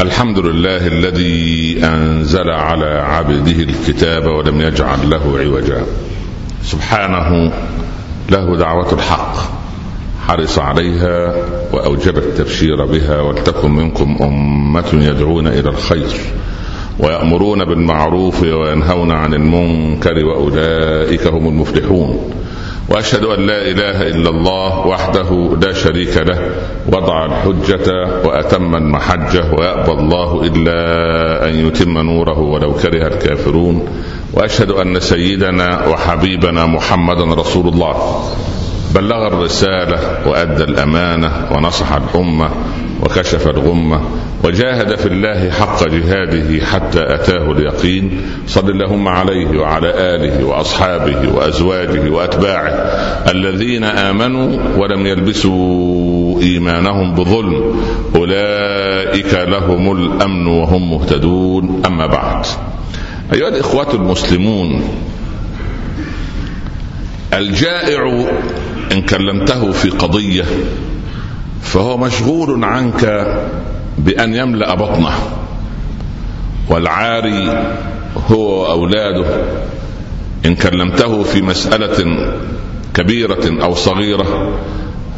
الحمد لله الذي أنزل على عبده الكتاب ولم يجعل له عوجا. سبحانه له دعوة الحق حرص عليها وأوجب التبشير بها ولتكن منكم أمة يدعون إلى الخير ويأمرون بالمعروف وينهون عن المنكر وأولئك هم المفلحون. وأشهد أن لا إله إلا الله وحده لا شريك له وضع الحجة وأتم المحجة ويأبى الله إلا أن يتم نوره ولو كره الكافرون. وأشهد أن سيدنا وحبيبنا محمدا رسول الله. بلغ الرسالة وأدى الأمانة ونصح الأمة وكشف الغمة وجاهد في الله حق جهاده حتى أتاه اليقين. صل اللهم عليه وعلى آله وأصحابه وأزواجه وأتباعه الذين آمنوا ولم يلبسوا إيمانهم بظلم. أولئك لهم الأمن وهم مهتدون. أما بعد أيها الإخوة المسلمون الجائع إن كلمته في قضية فهو مشغول عنك بأن يملأ بطنه والعاري هو وأولاده. إن كلمته في مسألة كبيرة أو صغيرة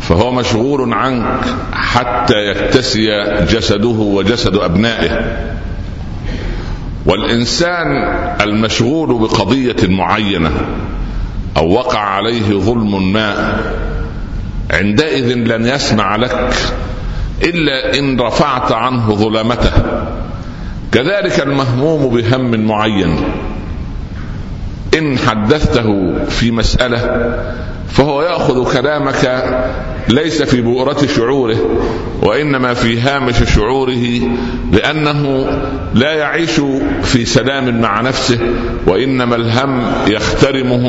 فهو مشغول عنك حتى يكتسي جسده وجسد أبنائه. والإنسان المشغول بقضية معينة أو وقع عليه ظلم ما عندئذ لن يسمع لك إلا إن رفعت عنه ظلمته. كذلك المهموم بهم معين. إن حدثته في مسألة فهو يأخذ كلامك ليس في بؤرة شعوره وإنما في هامش شعوره لأنه لا يعيش في سلام مع نفسه وإنما الهم يخترمه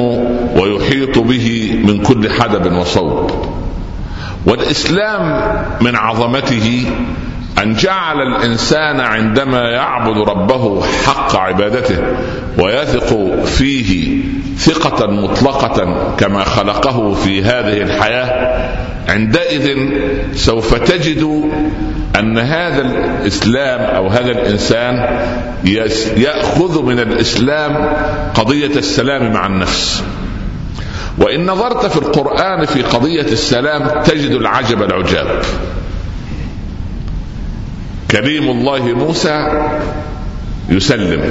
ويحيط به من كل حدب وصوب. والإسلام من عظمته أن جعل الإنسان عندما يعبد ربه حق عبادته ويثق فيه ثقة مطلقة كما خلقه في هذه الحياة عندئذ سوف تجد أن هذا الإسلام أو هذا الإنسان يأخذ من الإسلام قضية السلام مع النفس. وإن نظرت في القرآن في قضية السلام تجد العجب العجاب. كريم الله موسى يسلم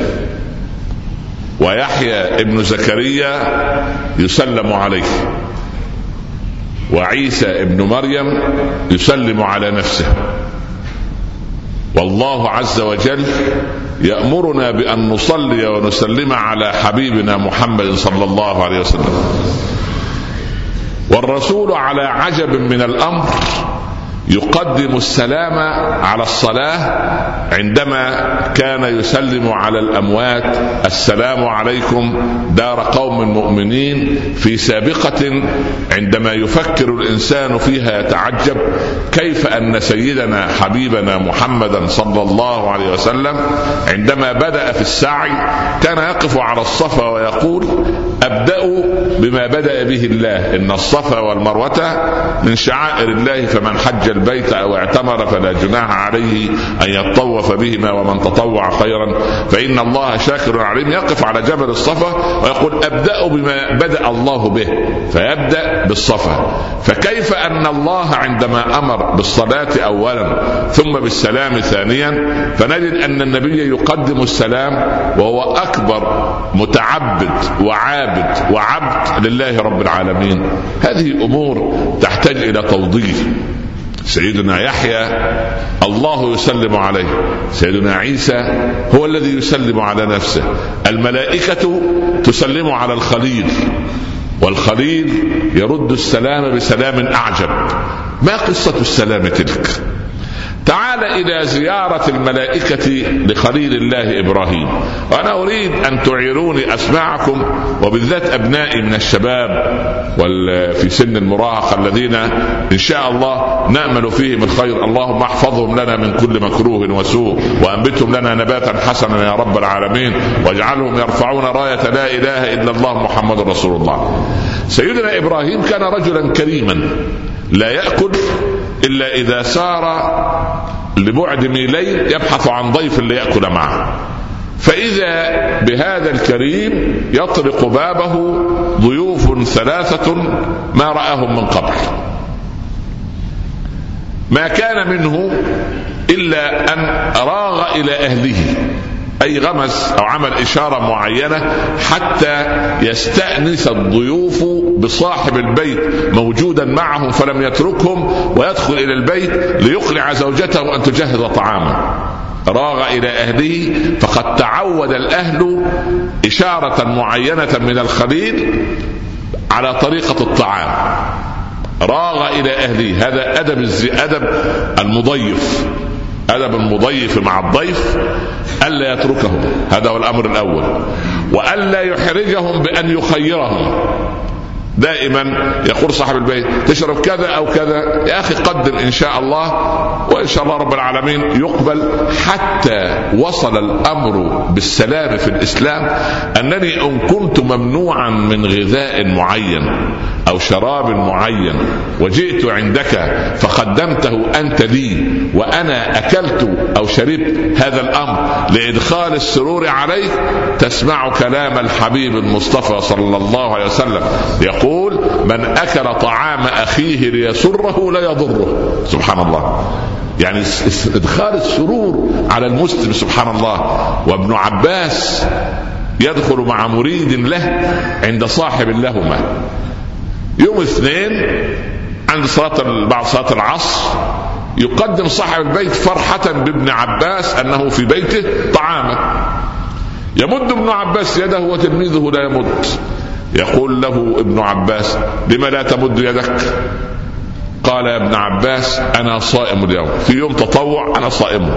ويحيى ابن زكريا يسلم عليه وعيسى ابن مريم يسلم على نفسه. والله عز وجل يأمرنا بأن نصلي ونسلم على حبيبنا محمد صلى الله عليه وسلم. والرسول على عجب من الأمر يقدم السلام على الصلاة عندما كان يسلم على الأموات. السلام عليكم دار قوم مؤمنين في سابقة عندما يفكر الإنسان فيها يتعجب كيف أن سيدنا حبيبنا محمدا صلى الله عليه وسلم عندما بدأ في السعي كان يقف على الصفا ويقول أبدأ بما بدأ به الله. إن الصفا والمروة من شعائر الله فمن حج البيت أو اعتمر فلا جناح عليه أن يطوف بهما ومن تطوع خيرا فإن الله شاكر عليم. يقف على جبل الصفا ويقول أبدأ بما بدأ الله به فيبدأ بالصفا. فكيف أن الله عندما أمر بالصلاة اولا ثم بالسلام ثانيا؟ فنجد أن النبي يقدم السلام وهو أكبر متعبد وعابد وعبد لله رب العالمين. هذه امور تحتاج إلى توضيح. سيدنا يحيى الله يسلم عليه. سيدنا عيسى هو الذي يسلم على نفسه. الملائكة تسلم على الخليل والخليل يرد السلام بسلام أعجب. ما قصة السلام تلك؟ تعال إلى زيارة الملائكة لخليل الله إبراهيم. وأنا أريد أن تعيروني أسماعكم وبالذات أبنائي من الشباب في سن المراهقه الذين إن شاء الله نأمل فيهم الخير. اللهم احفظهم لنا من كل مكروه وسوء وأنبتهم لنا نباتا حسنا يا رب العالمين واجعلهم يرفعون راية لا إله إلا الله محمد رسول الله. سيدنا إبراهيم كان رجلا كريما لا يأكل إلا إذا سار لبعد ميلين يبحث عن ضيف ليأكل معه. فإذا بهذا الكريم يطرق بابه ضيوف ثلاثة ما رآهم من قبل. ما كان منه إلا أن راغ إلى أهله. أي غمز أو عمل إشارة معينة حتى يستأنس الضيوف بصاحب البيت موجودا معهم فلم يتركهم ويدخل إلى البيت ليقنع زوجته أن تجهز طعاما. راغ إلى أهله فقد تعود الأهل إشارة معينة من الخليل على طريقة الطعام. راغ إلى أهله. هذا أدب أدب المضيف. أدب المضيف مع الضيف ألا يتركه هذا هو الأمر الأول. وألا يحرجهم بأن يخيرهم. دائما يقول صاحب البيت تشرب كذا أو كذا يا أخي قدم إن شاء الله وإن شاء الله رب العالمين يقبل حتى وصل الأمر بالسلام في الإسلام أنني إن كنت ممنوعا من غذاء معين أو شراب معين وجئت عندك فقدمته أنت لي وأنا أكلت أو شربت هذا الأمر لإدخال السرور عليك تسمع كلام الحبيب المصطفى صلى الله عليه وسلم يقول من أكل طعام أخيه ليسره لا يضره سبحان الله. يعني إدخال السرور على المسلم سبحان الله. وابن عباس يدخل مع مريد له عند صاحب لهما. يوم الاثنين عند صلاة بعد صلاة العصر يقدم صاحب البيت فرحة بابن عباس أنه في بيته طعاما. يمد ابن عباس يده وتلميذه لا يمد. يقول له ابن عباس لم لا تمد يدك؟ قال يا ابن عباس أنا صائم اليوم. في يوم تطوع أنا صائم.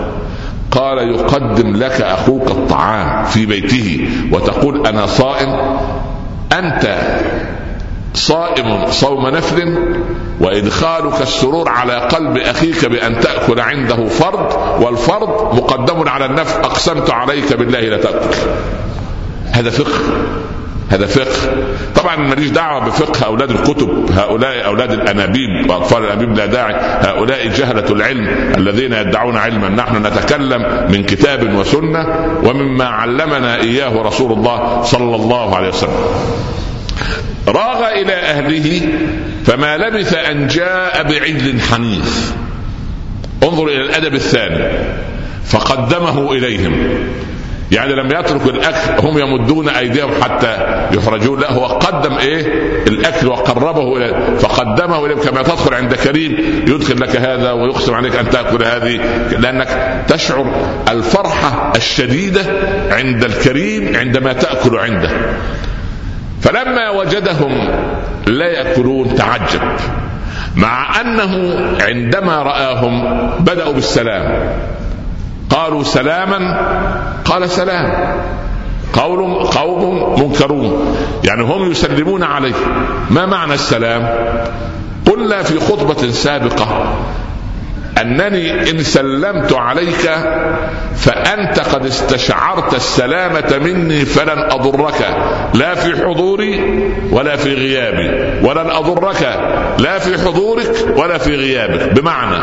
قال يقدم لك أخوك الطعام في بيته وتقول أنا صائم. أنت صائم صوم نفل وإدخالك السرور على قلب أخيك بأن تأكل عنده فرض والفرض مقدم على النفل أقسمت عليك بالله لا تاكل هذا فقه. هذا فقه. طبعا ماليش دعوة بفقه أولاد الكتب هؤلاء أولاد الأنابيب وأطفال الأنابيب لا داعي. هؤلاء جهلة العلم الذين يدعون علما. نحن نتكلم من كتاب وسنة ومما علمنا إياه رسول الله صلى الله عليه وسلم. راغ إلى أهله فما لبث أن جاء بعجل حنيف. انظر إلى الأدب الثاني. فقدمه إليهم. يعني لم يترك الأكل هم يمدون أيديهم حتى يخرجون. لا هو قدم إيه؟ الأكل وقربه اليه فقدمه إليهم كما تدخل عند كريم يدخل لك هذا ويقسم عليك أن تأكل هذه. لأنك تشعر الفرحة الشديدة عند الكريم عندما تأكل عنده. فلما وجدهم لا يأكلون تعجب. مع أنه عندما رآهم بدأوا بالسلام. قالوا سلاما؟ قال سلام. قول قوم منكرون. يعني هم يسلمون عليه. ما معنى السلام؟ قلنا في خطبة سابقة انني إن سلمت عليك فأنت قد استشعرت السلامة مني فلن أضرك. لا في حضوري ولا في غيابي. ولن أضرك. لا في حضورك ولا في غيابك. بمعنى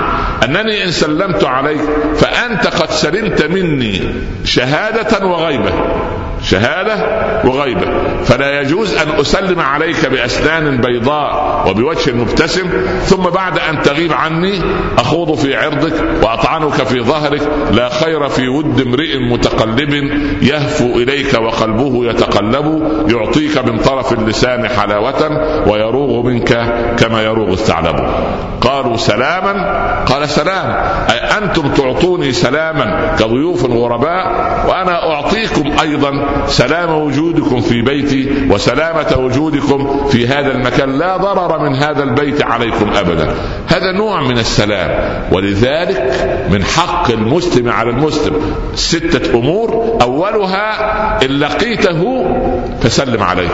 أنني إن سلمت عليك فأنت قد سلمت مني شهادة وغيبة. شهادة وغيبة. فلا يجوز أن أسلم عليك بأسنان بيضاء وبوجه مبتسم ثم بعد أن تغيب عني أخوض في عرضك وأطعنك في ظهرك لا خير في ود امرئ متقلب يهفو إليك وقلبه يتقلب يعطيك من طرف اللسان حلاوة ويروغ منك كما يروغ الثعلب. قالوا سلاما؟ قال سلام. أي أنتم تعطوني سلاما كضيوف غرباء وأنا أعطيكم أيضا سلام وجودكم في بيتي وسلامة وجودكم في هذا المكان. لا ضرر من هذا البيت عليكم أبدا. هذا نوع من السلام. ولذلك من حق المسلم على المسلم ستة أمور. أولها إن لقيته فسلم عليه.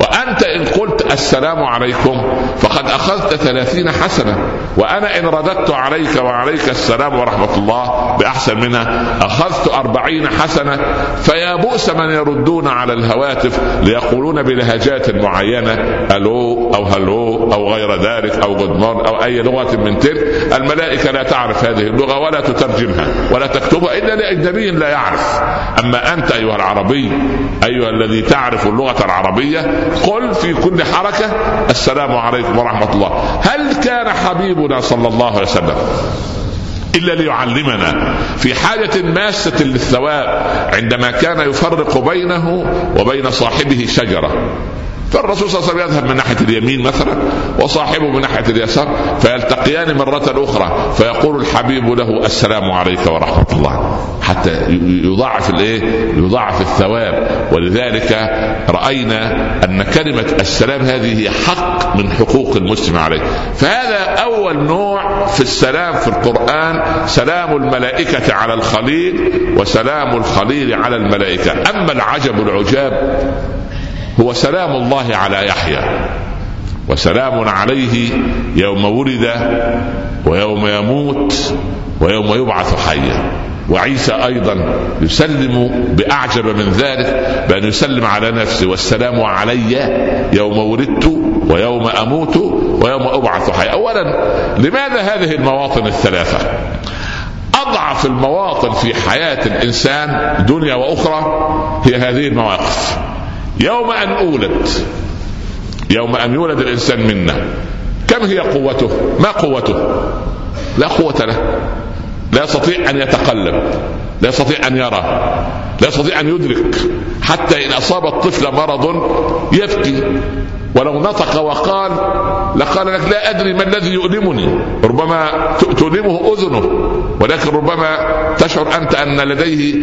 وأنت إن قلت السلام عليكم فقد أخذت ثلاثين حسنة. وأنا إن رددت عليك وعليك السلام ورحمة الله بأحسن منها أخذت أربعين حسنة. فيا بؤس من يردون على الهواتف ليقولون بلهجات معينة ألو؟ أو غير ذلك أو جود أو أي لغة من تلك الملائكة لا تعرف هذه اللغة ولا تترجمها ولا تكتبها إلا لأجنبي لا يعرف. أما أنت أيها العربي أيها الذي تعرف اللغة العربية قل في كل حركة السلام عليكم ورحمة الله. هل كان حبيبنا صلى الله عليه وسلم إلا ليعلمنا في حاجة ماسة للثواب عندما كان يفرق بينه وبين صاحبه شجرة؟ فالرسول صلى الله عليه وسلم يذهب من ناحية اليمين مثلا وصاحبه من ناحية اليسار فيلتقيان مرة أخرى فيقول الحبيب له السلام عليك ورحمة الله. حتى يضاعف الإيه؟ يضاعف الثواب. ولذلك رأينا أن كلمة السلام هذه هي حق من حقوق المسلم عليه. فهذا أول نوع في السلام في القرآن سلام الملائكة على الخليل وسلام الخليل على الملائكة. أما العجب العجاب هو سلام الله على يحيى وسلام عليه يوم ولد ويوم يموت ويوم يبعث حيا. وعيسى أيضا يسلم بأعجب من ذلك بأن يسلم على نفسه والسلام علي يوم ولدت ويوم أموت ويوم أبعث حيا. اولا لماذا هذه المواطن الثلاثة؟ أضعف المواطن في حياة الإنسان دنيا وأخرى هي هذه المواقف. يوم أن أولد. يوم أن يولد الإنسان منا. كم هي قوته؟ ما قوته؟ لا قوة له. لا يستطيع أن يتقلب. لا يستطيع أن يرى. لا يستطيع أن يدرك. حتى إن أصاب الطفل مرض يبكي. ولو نطق وقال لقال لك لا أدري ما الذي يؤلمني. ربما تؤلمه أذنه. ولكن ربما تشعر أنت أن لديه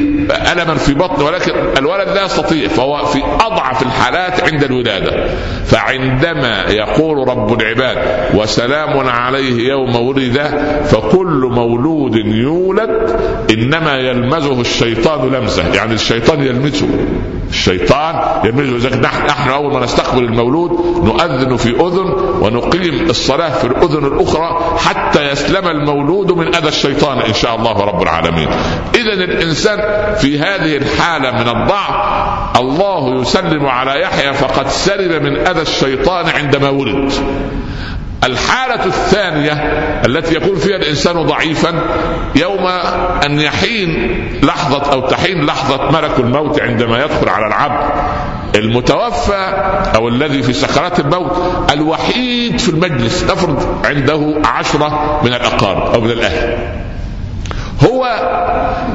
ألما في بطنه ولكن الولد لا يستطيع فهو في أضعف الحالات عند الولاده فعندما يقول رب العباد وسلام عليه يوم ولد فكل مولود يولد إنما يلمزه الشيطان لمزه. يعني الشيطان يلمسه الشيطان يلمزه. نحن أول ما نستقبل المولود نؤذن في أذن ونقيم الصلاة في الأذن الأخرى حتى يسلم المولود من أذى الشيطان إن شاء الله رب العالمين. اذا الإنسان في هذه الحالة من الضعف الله يسلم على يحيى فقد سلم من أذى الشيطان عندما ولد. الحالة الثانية التي يكون فيها الإنسان ضعيفا يوم أن يحين لحظة أو تحين لحظة ملك الموت عندما يدخل على العبد المتوفى أو الذي في سكرات الموت الوحيد في المجلس افرض عنده عشرة من الأقارب أو من الأهل. هو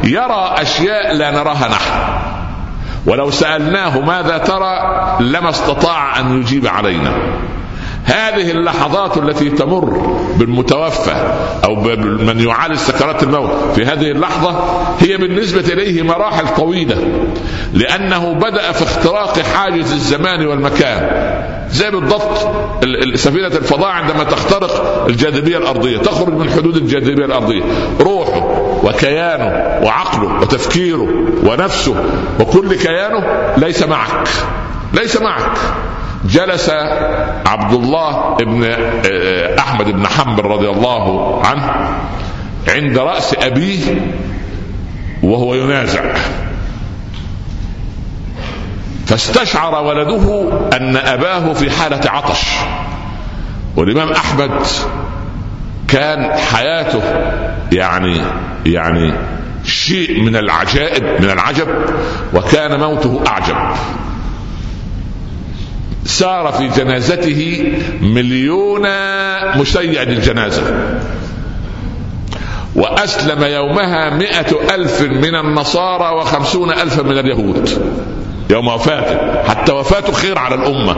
يرى أشياء لا نراها نحن. ولو سألناه ماذا ترى لما استطاع أن يجيب علينا. هذه اللحظات التي تمر بالمتوفى أو بمن يعالج سكرات الموت. في هذه اللحظة هي بالنسبة إليه مراحل طويلة لأنه بدأ في اختراق حاجز الزمان والمكان زي بالضبط سفينة الفضاء عندما تخترق الجاذبية الأرضية تخرج من حدود الجاذبية الأرضية. روحه وكيانه وعقله وتفكيره ونفسه وكل كيانه ليس معك ليس معك. جلس عبد الله بن آه، أحمد بن حنبل رضي الله عنه عند رأس أبيه وهو ينازع. فاستشعر ولده أن أباه في حالة عطش. والإمام أحمد كان حياته يعني يعني شيء من العجائب من العجب وكان موته أعجب. سار في جنازته مليون مشيع للجنازة وأسلم يومها مئة ألف من النصارى وخمسون ألفا من اليهود. يوم وفاته. حتى وفاته خير على الأمة.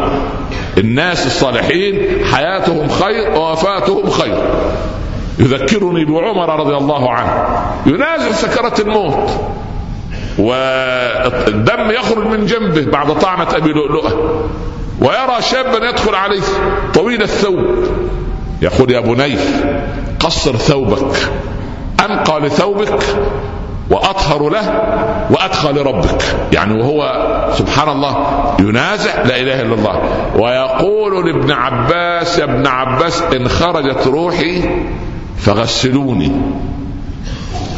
الناس الصالحين حياتهم خير ووفاتهم خير. يذكرني بعمر رضي الله عنه. ينازل سكرات الموت. والدم يخرج من جنبه بعد طعنة أبي لؤلؤة. ويرى شابا يدخل عليه طويل الثوب. يقول يا بني قصر ثوبك أنقى لثوبك وأطهر له وادخى لربك. يعني وهو سبحان الله ينازع لا إله إلا الله. ويقول لابن عباس يا ابن عباس إن خرجت روحي فغسلوني.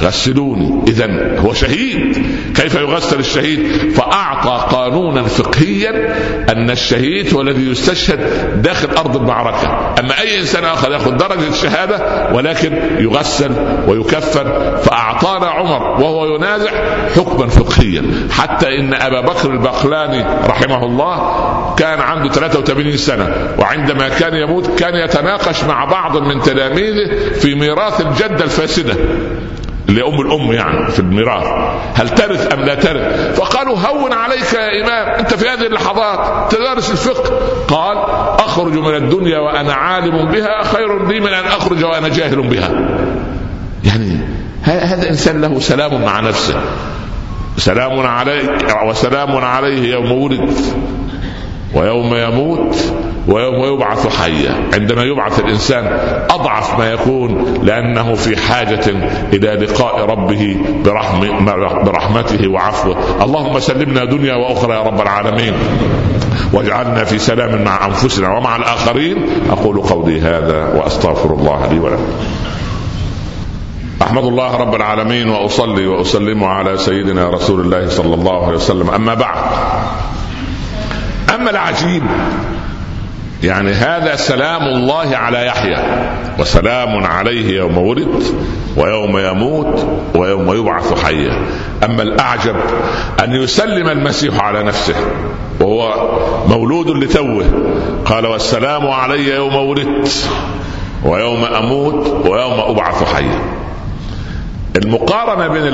غسلوني. اذا هو شهيد. كيف يغسل الشهيد؟ فأعطى قانونا فقهيا أن الشهيد هو الذي يستشهد داخل أرض المعركة. أما أي إنسان آخر يأخذ درجة الشهادة ولكن يغسل ويكفن فأعطانا عمر وهو ينازع حكما فقهيا. حتى إن أبا بكر البقلاني رحمه الله كان عنده 83 سنة وعندما كان يموت كان يتناقش مع بعض من تلاميذه في ميراث الجدة الفاسدة. اللي ام الأم يعني في الميراث هل ترث أم لا ترث؟ فقالوا هون عليك يا إمام أنت في هذه اللحظات تدرس الفقه. قال أخرج من الدنيا وأنا عالم بها خير لي من أن أخرج وأنا جاهل بها. يعني هذا إنسان له سلام مع نفسه. سلام عليك وسلام عليه يوم ولد. ويوم يموت ويوم يبعث حيا. عندما يبعث الإنسان أضعف ما يكون لأنه في حاجة إلى لقاء ربه برحم برحمته وعفوه. اللهم سلمنا دنيا وأخرى يا رب العالمين. واجعلنا في سلام مع أنفسنا ومع الآخرين. أقول قولي هذا وأستغفر الله لي ولكم. أحمد الله رب العالمين وأصلي وأسلم على سيدنا رسول الله صلى الله عليه وسلم. أما بعد. اما العجيب يعني هذا سلام الله على يحيى وسلام عليه يوم ولد ويوم يموت ويوم يبعث حيا. أما الأعجب أن يسلم المسيح على نفسه وهو مولود لتوه. قال والسلام علي يوم ولدت ويوم أموت ويوم أبعث حيا. المقارنة بين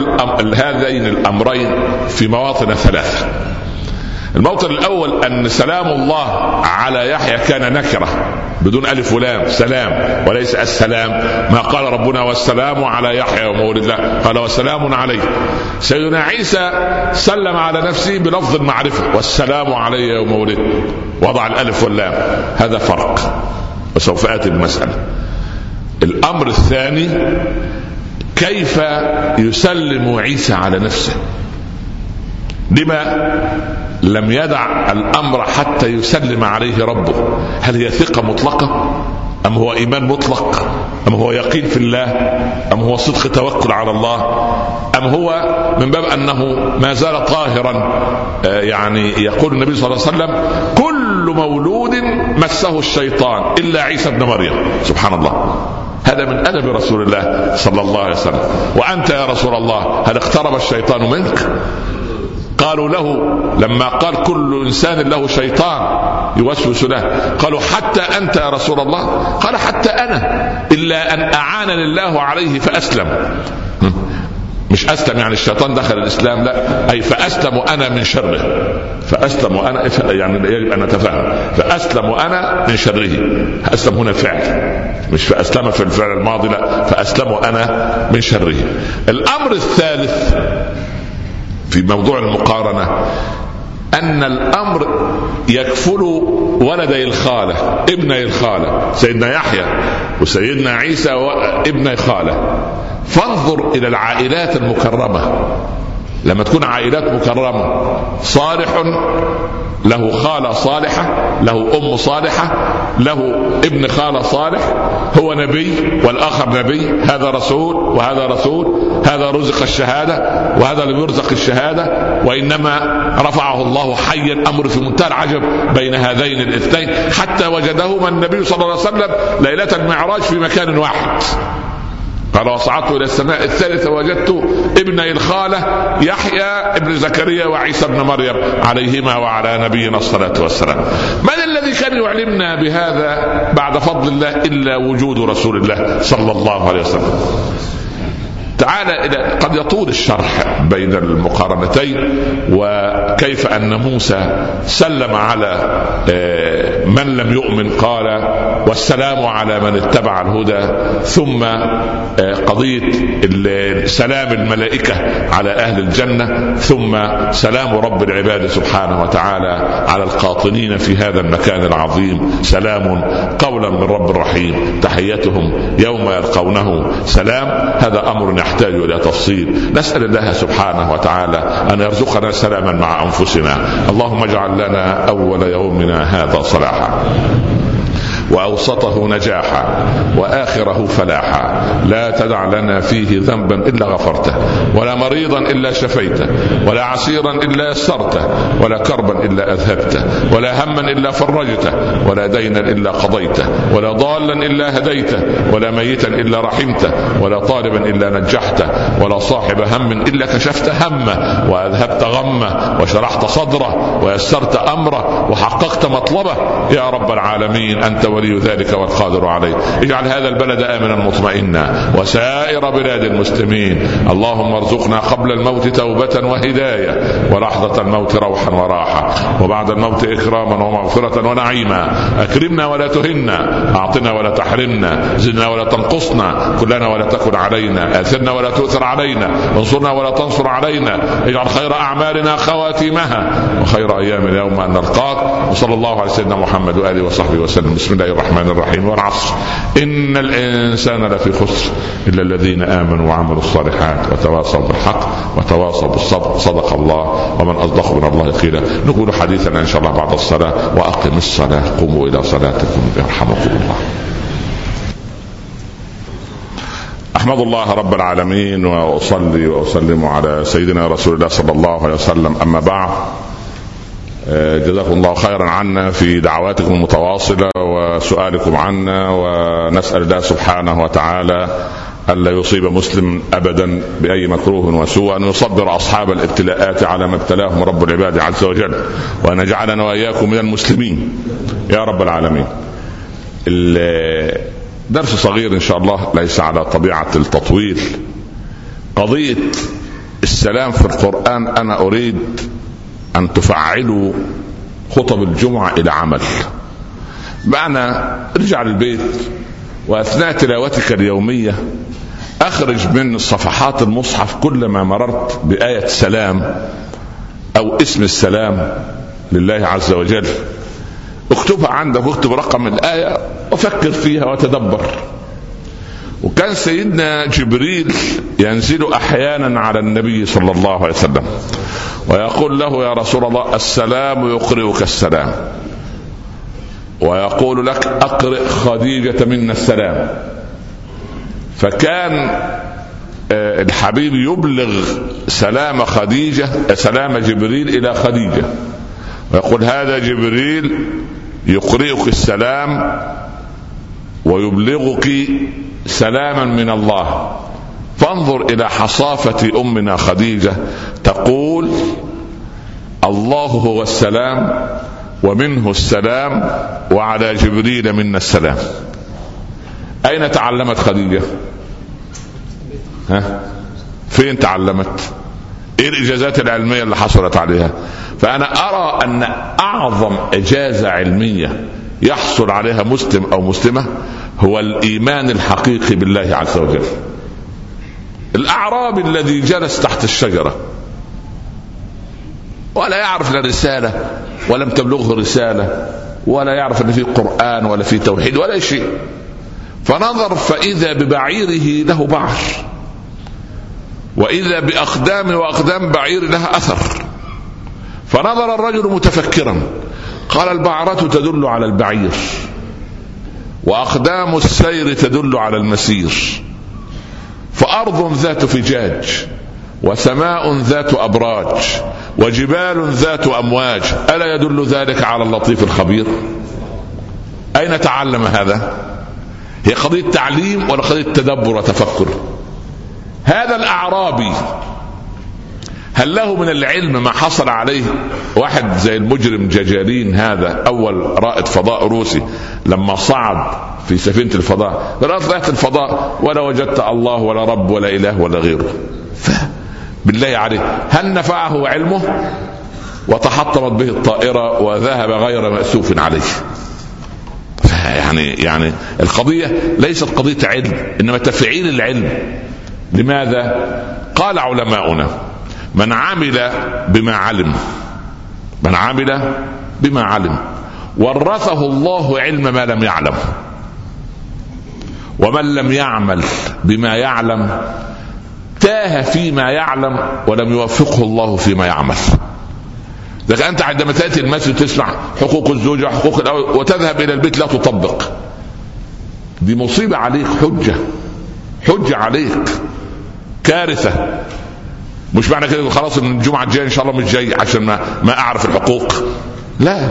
هذين الأمرين في مواطن ثلاثة. الموطن الأول أن سلام الله على يحيى كان نكرة بدون ألف ولام سلام وليس السلام. ما قال ربنا والسلام على يحيى ومولد الله قال وسلام عليه سيدنا عيسى سلم على نفسه بلفظ المعرفة والسلام علي يوم ولدت وضع الألف واللام. هذا فرق. وسوف آتي بالمساله الأمر الثاني كيف يسلم عيسى على نفسه؟ لما لم يدع الأمر حتى يسلم عليه ربه. هل هي ثقة مطلقة؟ أم هو إيمان مطلق؟ أم هو يقين في الله؟ أم هو صدق توكل على الله؟ أم هو من باب أنه ما زال طاهرا؟ آه، يعني يقول النبي صلى الله عليه وسلم كل مولود مسه الشيطان إلا عيسى ابن مريم. سبحان الله. هذا من أدب رسول الله صلى الله عليه وسلم. وأنت يا رسول الله هل اقترب الشيطان منك؟ قالوا له لما قال كل إنسان له شيطان يوسوس له. قالوا حتى أنت يا رسول الله؟ قال حتى أنا إلا أن أعانني الله عليه فأسلم. مش أسلم يعني الشيطان دخل الإسلام لا. أي فأسلم أنا من شره. فأسلم أنا يعني يجب أن نتفاهم. فأسلم أنا من شره. أسلم هنا فعل. مش فأسلم في الفعل الماضي لا. فأسلم أنا من شره. الأمر الثالث في موضوع المقارنة أن الأمر يكفل ولدي الخالة ابني الخالة سيدنا يحيى وسيدنا عيسى ابني الخاله فانظر إلى العائلات المكرمة. لما تكون عائلات مكرمة صالح له خالة صالحة له أم صالحة له ابن خالة صالح هو نبي والآخر نبي هذا رسول وهذا رسول هذا رزق الشهادة وهذا لم يرزق الشهادة وإنما رفعه الله حيا أمر في منتهى العجب بين هذين الاثنين حتى وجدهما النبي صلى الله عليه وسلم ليلة المعراج في مكان واحد. قال وصعدت إلى السماء الثالثه وجدت ابني الخالة يحيى ابن زكريا وعيسى ابن مريم عليهما وعلى نبينا الصلاة والسلام. من الذي كان يعلمنا بهذا بعد فضل الله إلا وجود رسول الله صلى الله عليه وسلم. تعال إلى قد يطول الشرح بين المقارنتين وكيف أن موسى سلم على آه، من لم يؤمن قال والسلام على من اتبع الهدى ثم آه، قضية سلام الملائكة على أهل الجنة ثم سلام رب العباد سبحانه وتعالى على القاطنين في هذا المكان العظيم سلام قولا من رب رحيم تحيتهم يوم يلقونه سلام هذا أمر يحتاج إلى تفصيل. نسأل الله سبحانه وتعالى أن يرزقنا سلاما مع أنفسنا. اللهم اجعل لنا أول يومنا هذا صلاحا. وأوسطه نجاحا وآخره فلاحا. لا تدع لنا فيه ذنبا إلا غفرته ولا مريضا إلا شفيته ولا عسيرا إلا يسرته ولا كربا إلا أذهبته ولا هما إلا فرجته ولا دينا إلا قضيته ولا ضالا إلا هديته ولا ميتا إلا رحمته ولا طالبا إلا نجحته ولا صاحب هم إلا كشفت همه وأذهبت غمه وشرحت صدره ويسرت أمره وحققت مطلبه. يا رب العالمين أنت ولي ذلك والقادر عليه. اجعل هذا البلد آمنا مطمئنا. وسائر بلاد المسلمين. اللهم ارزقنا قبل الموت توبة وهداية. ولحظة الموت روحا وراحة. وبعد الموت إكراما ومغفرة ونعيما. أكرمنا ولا تهنا. أعطنا ولا تحرمنا. زدنا ولا تنقصنا. كلنا ولا تكن علينا. آثرنا ولا تؤثر علينا. انصرنا ولا تنصر علينا. اجعل خير أعمالنا خواتيمها. وخير أيام اليوم أن نلقاك. وصلى الله على سيدنا محمد وآله وصحبه وسلم. بسم الله. الرحمن الرحيم والعصر. إن الإنسان لفي خسر إلا الذين آمنوا وعملوا الصالحات وتواصوا بالحق وتواصوا بالصبر. صدق الله ومن أصدق من الله قيلا. نقول حديثنا إن شاء الله بعد الصلاة وأقم الصلاة. قوموا إلى صلاتكم يرحمكم الله. أحمد الله رب العالمين وأصلي وأسلم على سيدنا رسول الله صلى الله عليه وسلم. أما بعد جزاكم الله خيرا عنا في دعواتكم المتواصلة وسؤالكم عنا ونسأل الله سبحانه وتعالى الا يصيب مسلم ابدا بأي مكروه وسوء أن يصبر أصحاب الابتلاءات على ما ابتلاهم رب العباد عز وجل وأن يجعلنا وإياكم من المسلمين. يا رب العالمين. درس صغير إن شاء الله ليس على طبيعة التطويل. قضية السلام في القرآن أنا أريد أن تفعلوا خطب الجمعة إلى عمل. معنى ارجع للبيت وأثناء تلاوتك اليومية أخرج من صفحات المصحف كلما مررت بآية سلام أو اسم السلام لله عز وجل. اكتبها عندك واكتب رقم الآية وفكر فيها وتدبر. وكان سيدنا جبريل ينزل أحيانا على النبي صلى الله عليه وسلم. ويقول له يا رسول الله السلام يقرئك السلام. ويقول لك أقرئ خديجة منا السلام. فكان آه، الحبيب يبلغ سلام خديجة سلام جبريل إلى خديجة. ويقول هذا جبريل يقرئك السلام ويبلغك سلاما من الله. فانظر إلى حصافة أمنا خديجة تقول الله هو السلام ومنه السلام وعلى جبريل منا السلام. أين تعلمت خديجة؟ ها؟ فين تعلمت؟ إيه الإجازات العلمية اللي حصلت عليها؟ فأنا أرى أن أعظم إجازة علمية يحصل عليها مسلم أو مسلمة هو الإيمان الحقيقي بالله عز وجل. الأعرابي الذي جلس تحت الشجرة. ولا يعرف لا رسالة ولم تبلغه رسالة ولا يعرف إن في قرآن ولا في توحيد ولا شيء. فنظر فإذا ببعيره له بعر. وإذا بأقدام وأقدام بعير لها أثر. فنظر الرجل متفكرا. قال البعرة تدل على البعير وأقدام السير تدل على المسير. فأرض ذات فجاج وسماء ذات أبراج وجبال ذات أمواج. ألا يدل ذلك على اللطيف الخبير؟ أين تعلم هذا؟ هي قضية تعليم ولا قضية تدبر وتفكر؟ هذا الأعرابي هل له من العلم ما حصل عليه؟ واحد زي المجرم جاجارين هذا أول رائد فضاء روسي لما صعد في سفينة الفضاء. رائد الفضاء ولا وجدت الله ولا رب ولا إله ولا غيره. بالله عليه. هل نفعه علمه؟ وتحطمت به الطائرة وذهب غير مأسوف عليه. يعني يعني القضية ليست قضية علم إنما تفعيل العلم. لماذا؟ قال علماؤنا من عمل بما علم. من عمل بما علم. ورثه الله علم ما لم يعلم. ومن لم يعمل بما يعلم تاه فيما يعلم ولم يوفقه الله فيما يعمل. لكن أنت عندما تأتي المسجد تسمع حقوق الزوجة حقوق الأول وتذهب إلى البيت لا تطبق. دي مصيبة عليك حجة. حجة عليك. كارثة. مش معنى كده خلاص ان الجمعة الجاية إن شاء الله مش جاي عشان ما ما أعرف الحقوق. لا.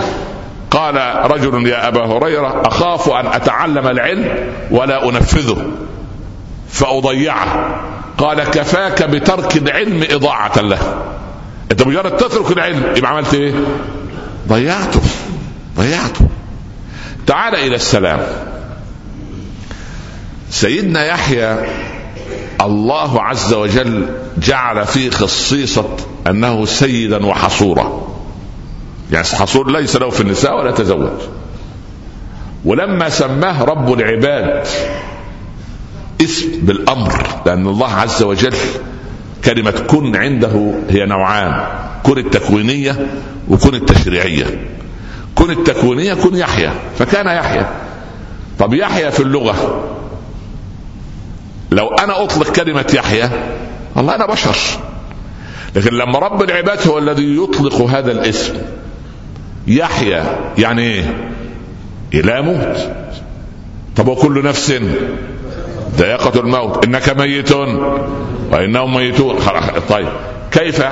قال رجل يا أبا هريرة أخاف أن أتعلم العلم ولا أنفذه. فأضيعه. قال كفاك بترك العلم إضاعة له. أنت مجرد تترك العلم يبقى عملت إيه؟ ضيعته. ضيعته. تعال إلى السلام. سيدنا يحيى الله عز وجل جعل فيه خصيصة أنه سيدا وحصورا. يعني حصور ليس له في النساء ولا تزوج. ولما سماه رب العباد اسم بالأمر لأن الله عز وجل كلمة كن عنده هي نوعان كن التكوينية وكن التشريعية. كن التكوينية كن يحيى فكان يحيى. طب يحيى في اللغة لو أنا أطلق كلمة يحيى والله أنا بشر. لكن لما رب العباد هو الذي يطلق هذا الاسم يحيى يعني إيه؟ لا يموت طب وكل نفس؟ ذائقة الموت. إنك ميت وإنهم ميتون. طيب. كيف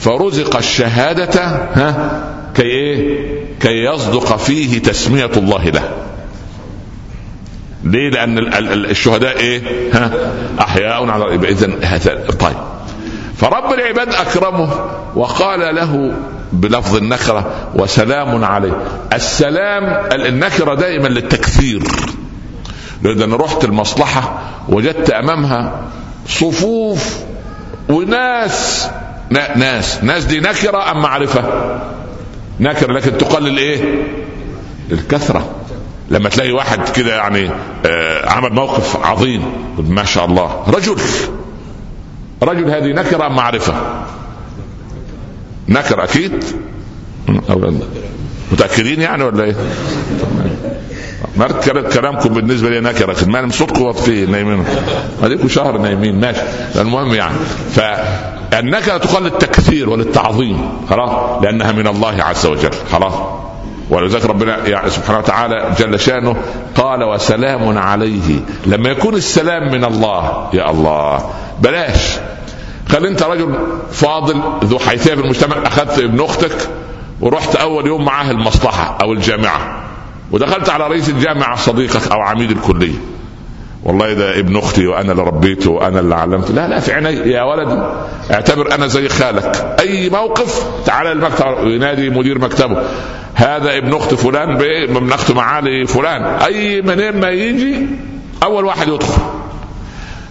فرزق الشهادة؟ ها؟ كي إيه؟ كي يصدق فيه تسمية الله له. ليه؟ لأن الشهداء إيه؟ ها؟ أحياء على إذا طيب. فرب العباد أكرمه وقال له بلفظ النكرة وسلام عليه. السلام النكرة دائما للتكثير لأن رحت المصلحة وجدت أمامها صفوف وناس ناس. ناس دي نكرة أم معرفة؟ نكرة لكن تقلل إيه؟ الكثرة. لما تلاقي واحد كده يعني آه عمل موقف عظيم. ما شاء الله. رجل رجل هذه نكرة أم معرفة؟ نكرة أكيد. متأكدين يعني ولا إيه؟ مرت كلامكم بالنسبة لي نكرة. ما صوتكم واطفيه نايمين. اديكم شهر نايمين. ماشي. المهم يعني. فالنكرة تقال للتكثير وللتعظيم. خلاص؟ لأنها من الله عز وجل. خلاص؟ ولذلك ربنا يعني سبحانه وتعالى جل شأنه قال وسلام عليه. لما يكون السلام من الله يا الله بلاش. خلي انت رجل فاضل ذو حيثية في المجتمع أخذت ابن أختك ورحت أول يوم معاه المصلحة أو الجامعة ودخلت على رئيس الجامعة صديقك أو عميد الكلية. والله ده ابن أختي وأنا اللي ربيته وأنا اللي علمته لا لا في عيني يا ولدي. اعتبر أنا زي خالك. أي موقف تعال المكتب ينادي مدير مكتبه. هذا ابن أخت فلان من اخت معالي فلان. أي منين ما يجي أول واحد يدخل.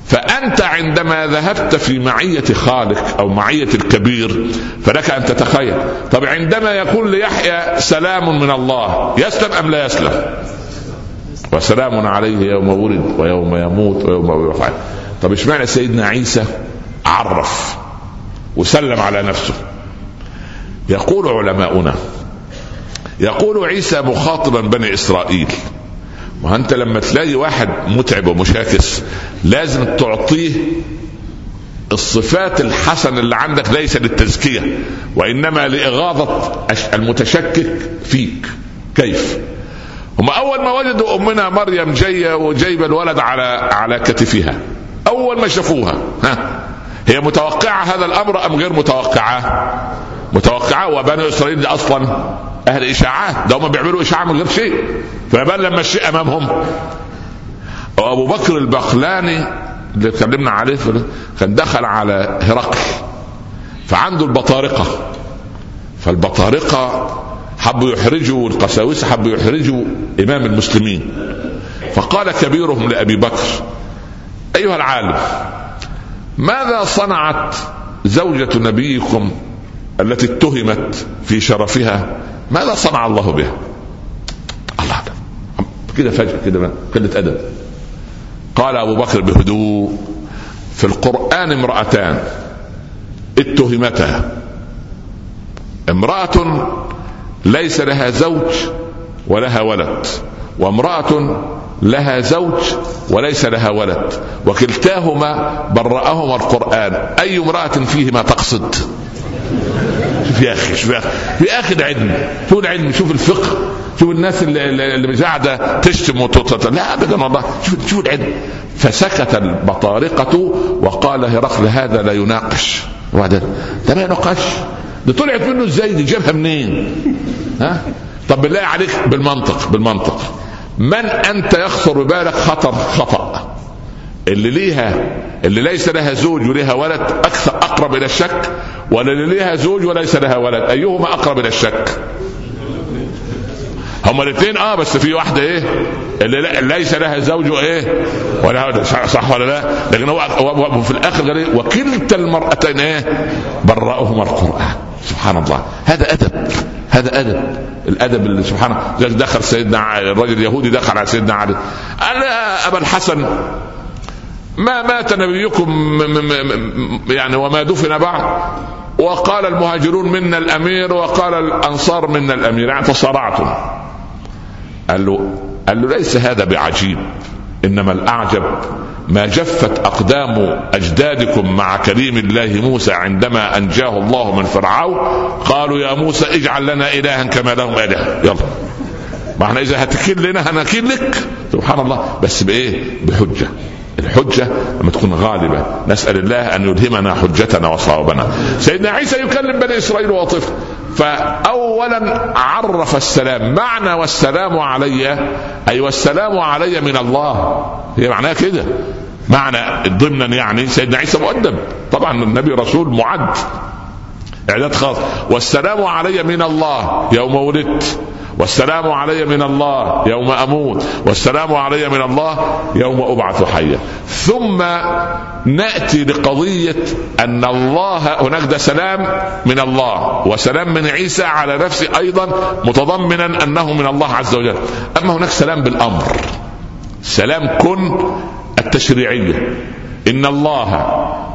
فأنت عندما ذهبت في معية خالق أو معية الكبير فلك أن تتخيل. طب عندما يكون ليحيى سلام من الله يسلم أم لا يسلم؟ وسلام عليه يوم ولد ويوم يموت ويوم يفعل طب اشمعنى سيدنا عيسى عرف وسلم على نفسه؟ يقول علماؤنا يقول عيسى مخاطبا بني إسرائيل وانت لما تلاقي واحد متعب ومشاكس لازم تعطيه الصفات الحسنة اللي عندك ليس للتزكية وإنما لإغاظة المتشكك فيك. كيف؟ هم أول ما وجدوا أمنا مريم جاية وجايبة الولد على على كتفها. أول ما شافوها. ها. هي متوقعة هذا الأمر أم غير متوقعة؟ متوقعة وبني إسرائيل دي أصلا أهل إشاعات ده هم بيعملوا إشاعة من غير شيء. فما لما الشيء أمامهم. وأبو بكر البخلاني اللي اتكلمنا عليه كان دخل على هرقل. فعنده البطارقة. فالبطارقة حبوا يحرجوا القساوسة حبوا يحرجوا إمام المسلمين. فقال كبيرهم لأبي بكر أيها العالم ماذا صنعت زوجة نبيكم التي اتهمت في شرفها؟ ماذا صنع الله بها؟ الله كده فجأة كده قلة أدب قال أبو بكر بهدوء في القرآن امرأتان اتهمتا. امرأة ليس لها زوج ولها ولد وامرأة لها زوج وليس لها ولد وكلتاهما برأهما القرآن. أي امرأة فيهما تقصد؟ شوف يا أخي شوف يا أخي يا أخي العلم شوف العلم شوف الفقه شوف الناس اللي, اللي قاعدة تشتم وتطلع لا ابدا والله شوف شوف العلم. فسكت البطارقة وقال هرقل هذا لا يناقش. وبعدين ده ما يناقش ده طلعت منه إزاي؟ دي جابها منين؟ ها؟ طب بالله عليك بالمنطق بالمنطق. من أنت يخطر ببالك خطر خطأ؟ اللي ليها اللي ليس لها زوج وليها ولد أكثر أقرب إلى الشك ولا اللي ليها زوج وليس لها ولد؟ أيهما أقرب إلى الشك؟ هما الاثنين آه بس في واحدة إيه؟ اللي ليس لها زوج إيه ولا صح ولا لا؟ لكن هو, هو في الآخر قال إيه؟ وكلتا المرأتين إيه؟ برأهما القرآن. سبحان الله. هذا أدب. هذا أدب. الأدب اللي سبحانه دخل سيدنا الرجل اليهودي دخل على سيدنا علي. قال أبا الحسن ما مات نبيكم يعني وما دفن بعد؟ وقال المهاجرون منا الأمير وقال الأنصار منا الأمير. يعني تصارعتم قال له قال له ليس هذا بعجيب. إنما الأعجب ما جفت أقدام أجدادكم مع كريم الله موسى عندما أنجاه الله من فرعون؟ قالوا يا موسى اجعل لنا إلها كما لهم اله يلا. ما إحنا إذا هتكل لنا هنكل لك. سبحان الله. بس بإيه؟ بحجة. الحجة لما تكون غالبة. نسأل الله أن يلهمنا حجتنا وصوابنا. سيدنا عيسى يكلم بني إسرائيل وطفل فأولا عرف السلام. معنى والسلام علي أي والسلام علي من الله. هي معناها كده. معنى ضمنا يعني سيدنا عيسى مؤدب. طبعا النبي رسول معد. إعداد خاص. والسلام علي من الله. يوم ولدت. والسلام علي من الله يوم أموت. والسلام علي من الله يوم أبعث حيا. ثم نأتي لقضية أن الله هناك ده سلام من الله وسلام من عيسى على نفسه أيضا متضمنا أنه من الله عز وجل. أما هناك سلام بالأمر. سلام كن التشريعية. إن الله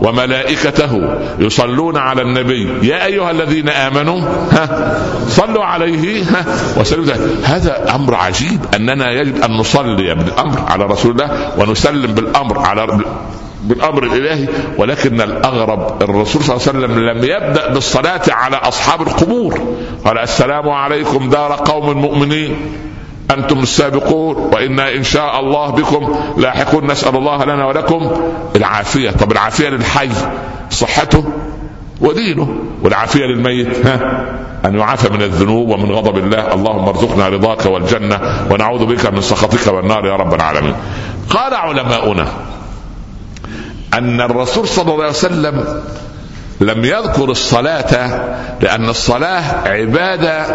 وملائكته يصلون على النبي. يا أيها الذين آمنوا ها صلوا عليه ها وسلموا هذا أمر عجيب أننا يجب أن نصلي بالأمر على رسول الله ونسلم بالأمر على بالأمر الإلهي. ولكن الأغرب الرسول صلى الله عليه وسلم لم يبدأ بالصلاة على أصحاب القبور. قال السلام عليكم دار قوم مؤمنين. أنتم السابقون وإنا إن شاء الله بكم لاحقون. نسأل الله لنا ولكم العافية. طب العافية للحي صحته ودينه والعافية للميت ها؟ أن يعافى من الذنوب ومن غضب الله. اللهم ارزقنا رضاك والجنة ونعوذ بك من سخطك والنار يا رب العالمين. قال علماؤنا أن الرسول صلى الله عليه وسلم لم يذكر الصلاة لأن الصلاة عبادة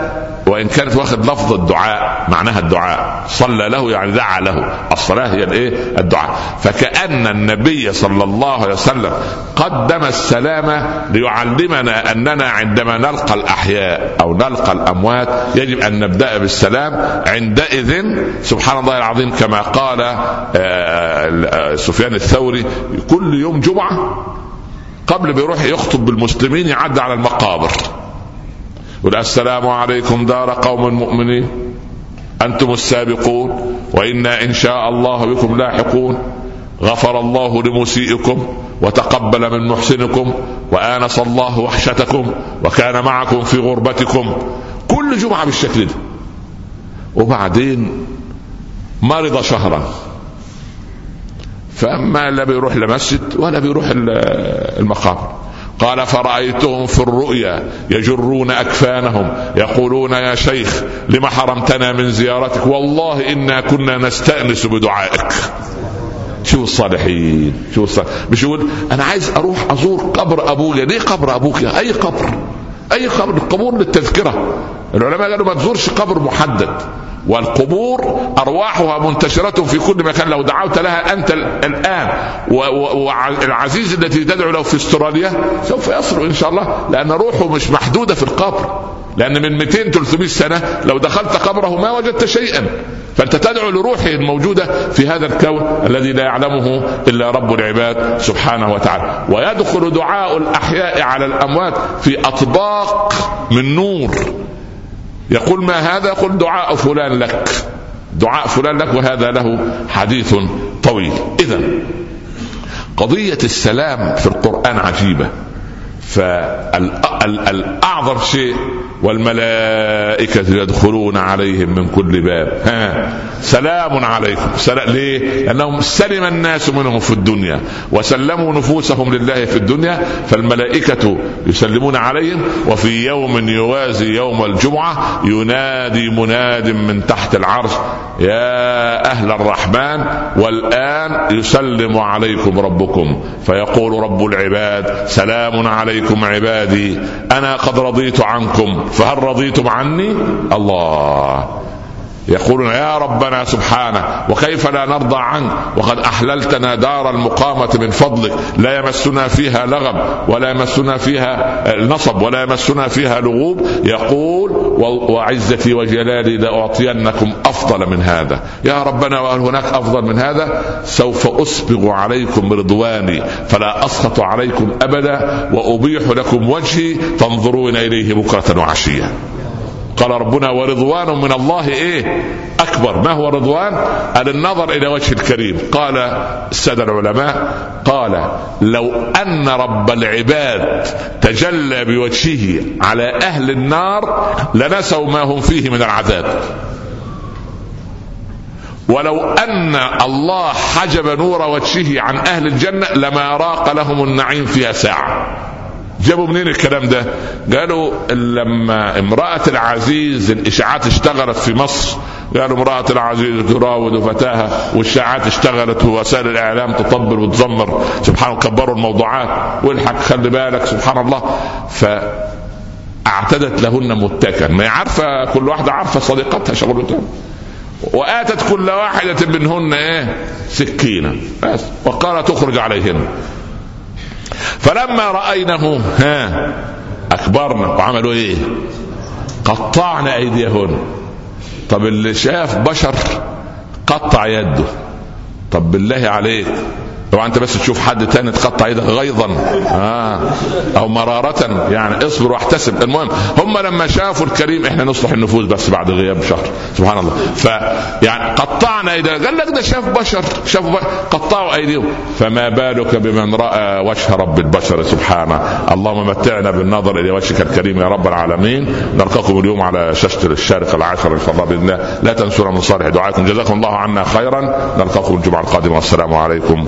وإن كانت واخد لفظ الدعاء معناها الدعاء. صلى له يعني دعا له. الصلاة هي الإيه؟ الدعاء. فكأن النبي صلى الله عليه وسلم قدم السلام ليعلمنا أننا عندما نلقى الأحياء أو نلقى الأموات يجب أن نبدأ بالسلام عندئذ سبحان الله العظيم كما قال آه، آه، سفيان الثوري كل يوم جمعة. قبل بيروح يخطب بالمسلمين يعدي على المقابر. يقول السلام عليكم دار قوم مؤمنين. أنتم السابقون وإنا إن شاء الله بكم لاحقون. غفر الله لمسيئكم وتقبل من محسنكم وآنس الله وحشتكم وكان معكم في غربتكم. كل جمعة بالشكل ده. وبعدين مرض شهرا. فما لا بيروح لمسجد ولا بيروح المقابر قال فرأيتهم في الرؤيا يجرون أكفانهم يقولون يا شيخ لما حرمتنا من زيارتك؟ والله إنا كنا نستأنس بدعائك. شوف الصالحين؟ شوف الصالحين مش يقول أنا عايز أروح أزور قبر أبويا ليه قبر أبوك؟ يا أي قبر؟ أي قبر القبور للتذكرة. العلماء قالوا ما تزورش قبر محدد. والقبور أرواحها منتشرة في كل مكان. لو دعوت لها أنت الآن والعزيز التي تدعو له في استراليا سوف يصل إن شاء الله لأن روحه مش محدودة في القبر. لأن من 200 300 سنة لو دخلت قبره ما وجدت شيئا. فأنت تدعو لروحه الموجودة في هذا الكون الذي لا يعلمه إلا رب العباد سبحانه وتعالى. ويدخل دعاء الأحياء على الأموات في أطباق من نور. يقول ما هذا؟ يقول دعاء فلان لك. دعاء فلان لك وهذا له حديث طويل. اذا قضية السلام في القرآن عجيبة. فالأعظم شيء والملائكة يدخلون عليهم من كل باب. ها. سلام عليكم. سلام. ليه؟ لأنهم سلم الناس منهم في الدنيا وسلموا نفوسهم لله في الدنيا فالملائكة يسلمون عليهم وفي يوم يوازي يوم الجمعة ينادي مناد من تحت العرش يا أهل الرحمن والآن يسلم عليكم ربكم. فيقول رب العباد سلام عليكم. عبادي أنا قد رضيت عنكم فهل رضيتم عني؟ الله. يقولون يا ربنا سبحانه وكيف لا نرضى عنك؟ وقد أحللتنا دار المقامة من فضلك لا يمسنا فيها لغب ولا يمسنا فيها نصب ولا يمسنا فيها لغوب. يقول وعزتي وجلالي لأعطينكم أفضل من هذا. يا ربنا وهل هناك أفضل من هذا؟ سوف اسبغ عليكم رضواني فلا أسخط عليكم أبدا وأبيح لكم وجهي تنظرون إليه بكرة وعشية. قال ربنا ورضوان من الله إيه؟ أكبر. ما هو رضوان؟ قال النظر إلى وجه الكريم. قال السادة العلماء قال لو أن رب العباد تجلى بوجهه على أهل النار لنسوا ما هم فيه من العذاب. ولو أن الله حجب نور وجهه عن أهل الجنة لما راق لهم النعيم فيها ساعة. جابوا منين الكلام ده؟ قالوا لما امرأة العزيز الإشاعات اشتغلت في مصر قالوا امرأة العزيز تراود فتاها والإشاعات اشتغلت ووسائل الإعلام تطبل وتزمر. سبحان الله كبروا الموضوعات. والحق خلي بالك سبحان الله. ف اعتدت لهن متكا ما عارفة كل واحدة عارفة صديقتها شغلتها وآتت كل واحدة منهن إيه؟ سكينة. بس. وقالت تخرج عليهن. فلما رأينه ها أكبرنا وعملوا إيه؟ قطعنا أيديهن. طب اللي شاف بشر قطع يده. طب بالله عليك. طبعا أنت بس تشوف حد تاني تقطع إيدك غيظا آه. أو مرارة يعني اصبر واحتسب. المهم هم لما شافوا الكريم إحنا نصلح النفوس بس بعد غياب شهر. سبحان الله. ف يعني قطعنا إيدينا. قال لك ده شاف بشر شافوا بشر. قطعوا أيديهم. فما بالك بمن رأى وجه رب البشر سبحانه. اللهم متعنا بالنظر إلى وجهك الكريم يا رب العالمين. نلقاكم اليوم على شاشة الشارقه العاشره إن شاء الله بإذن الله. لا تنسونا من صالح دعائكم. جزاكم الله عنا خيرا. نلقاكم الجمعة القادمة. والسلام عليكم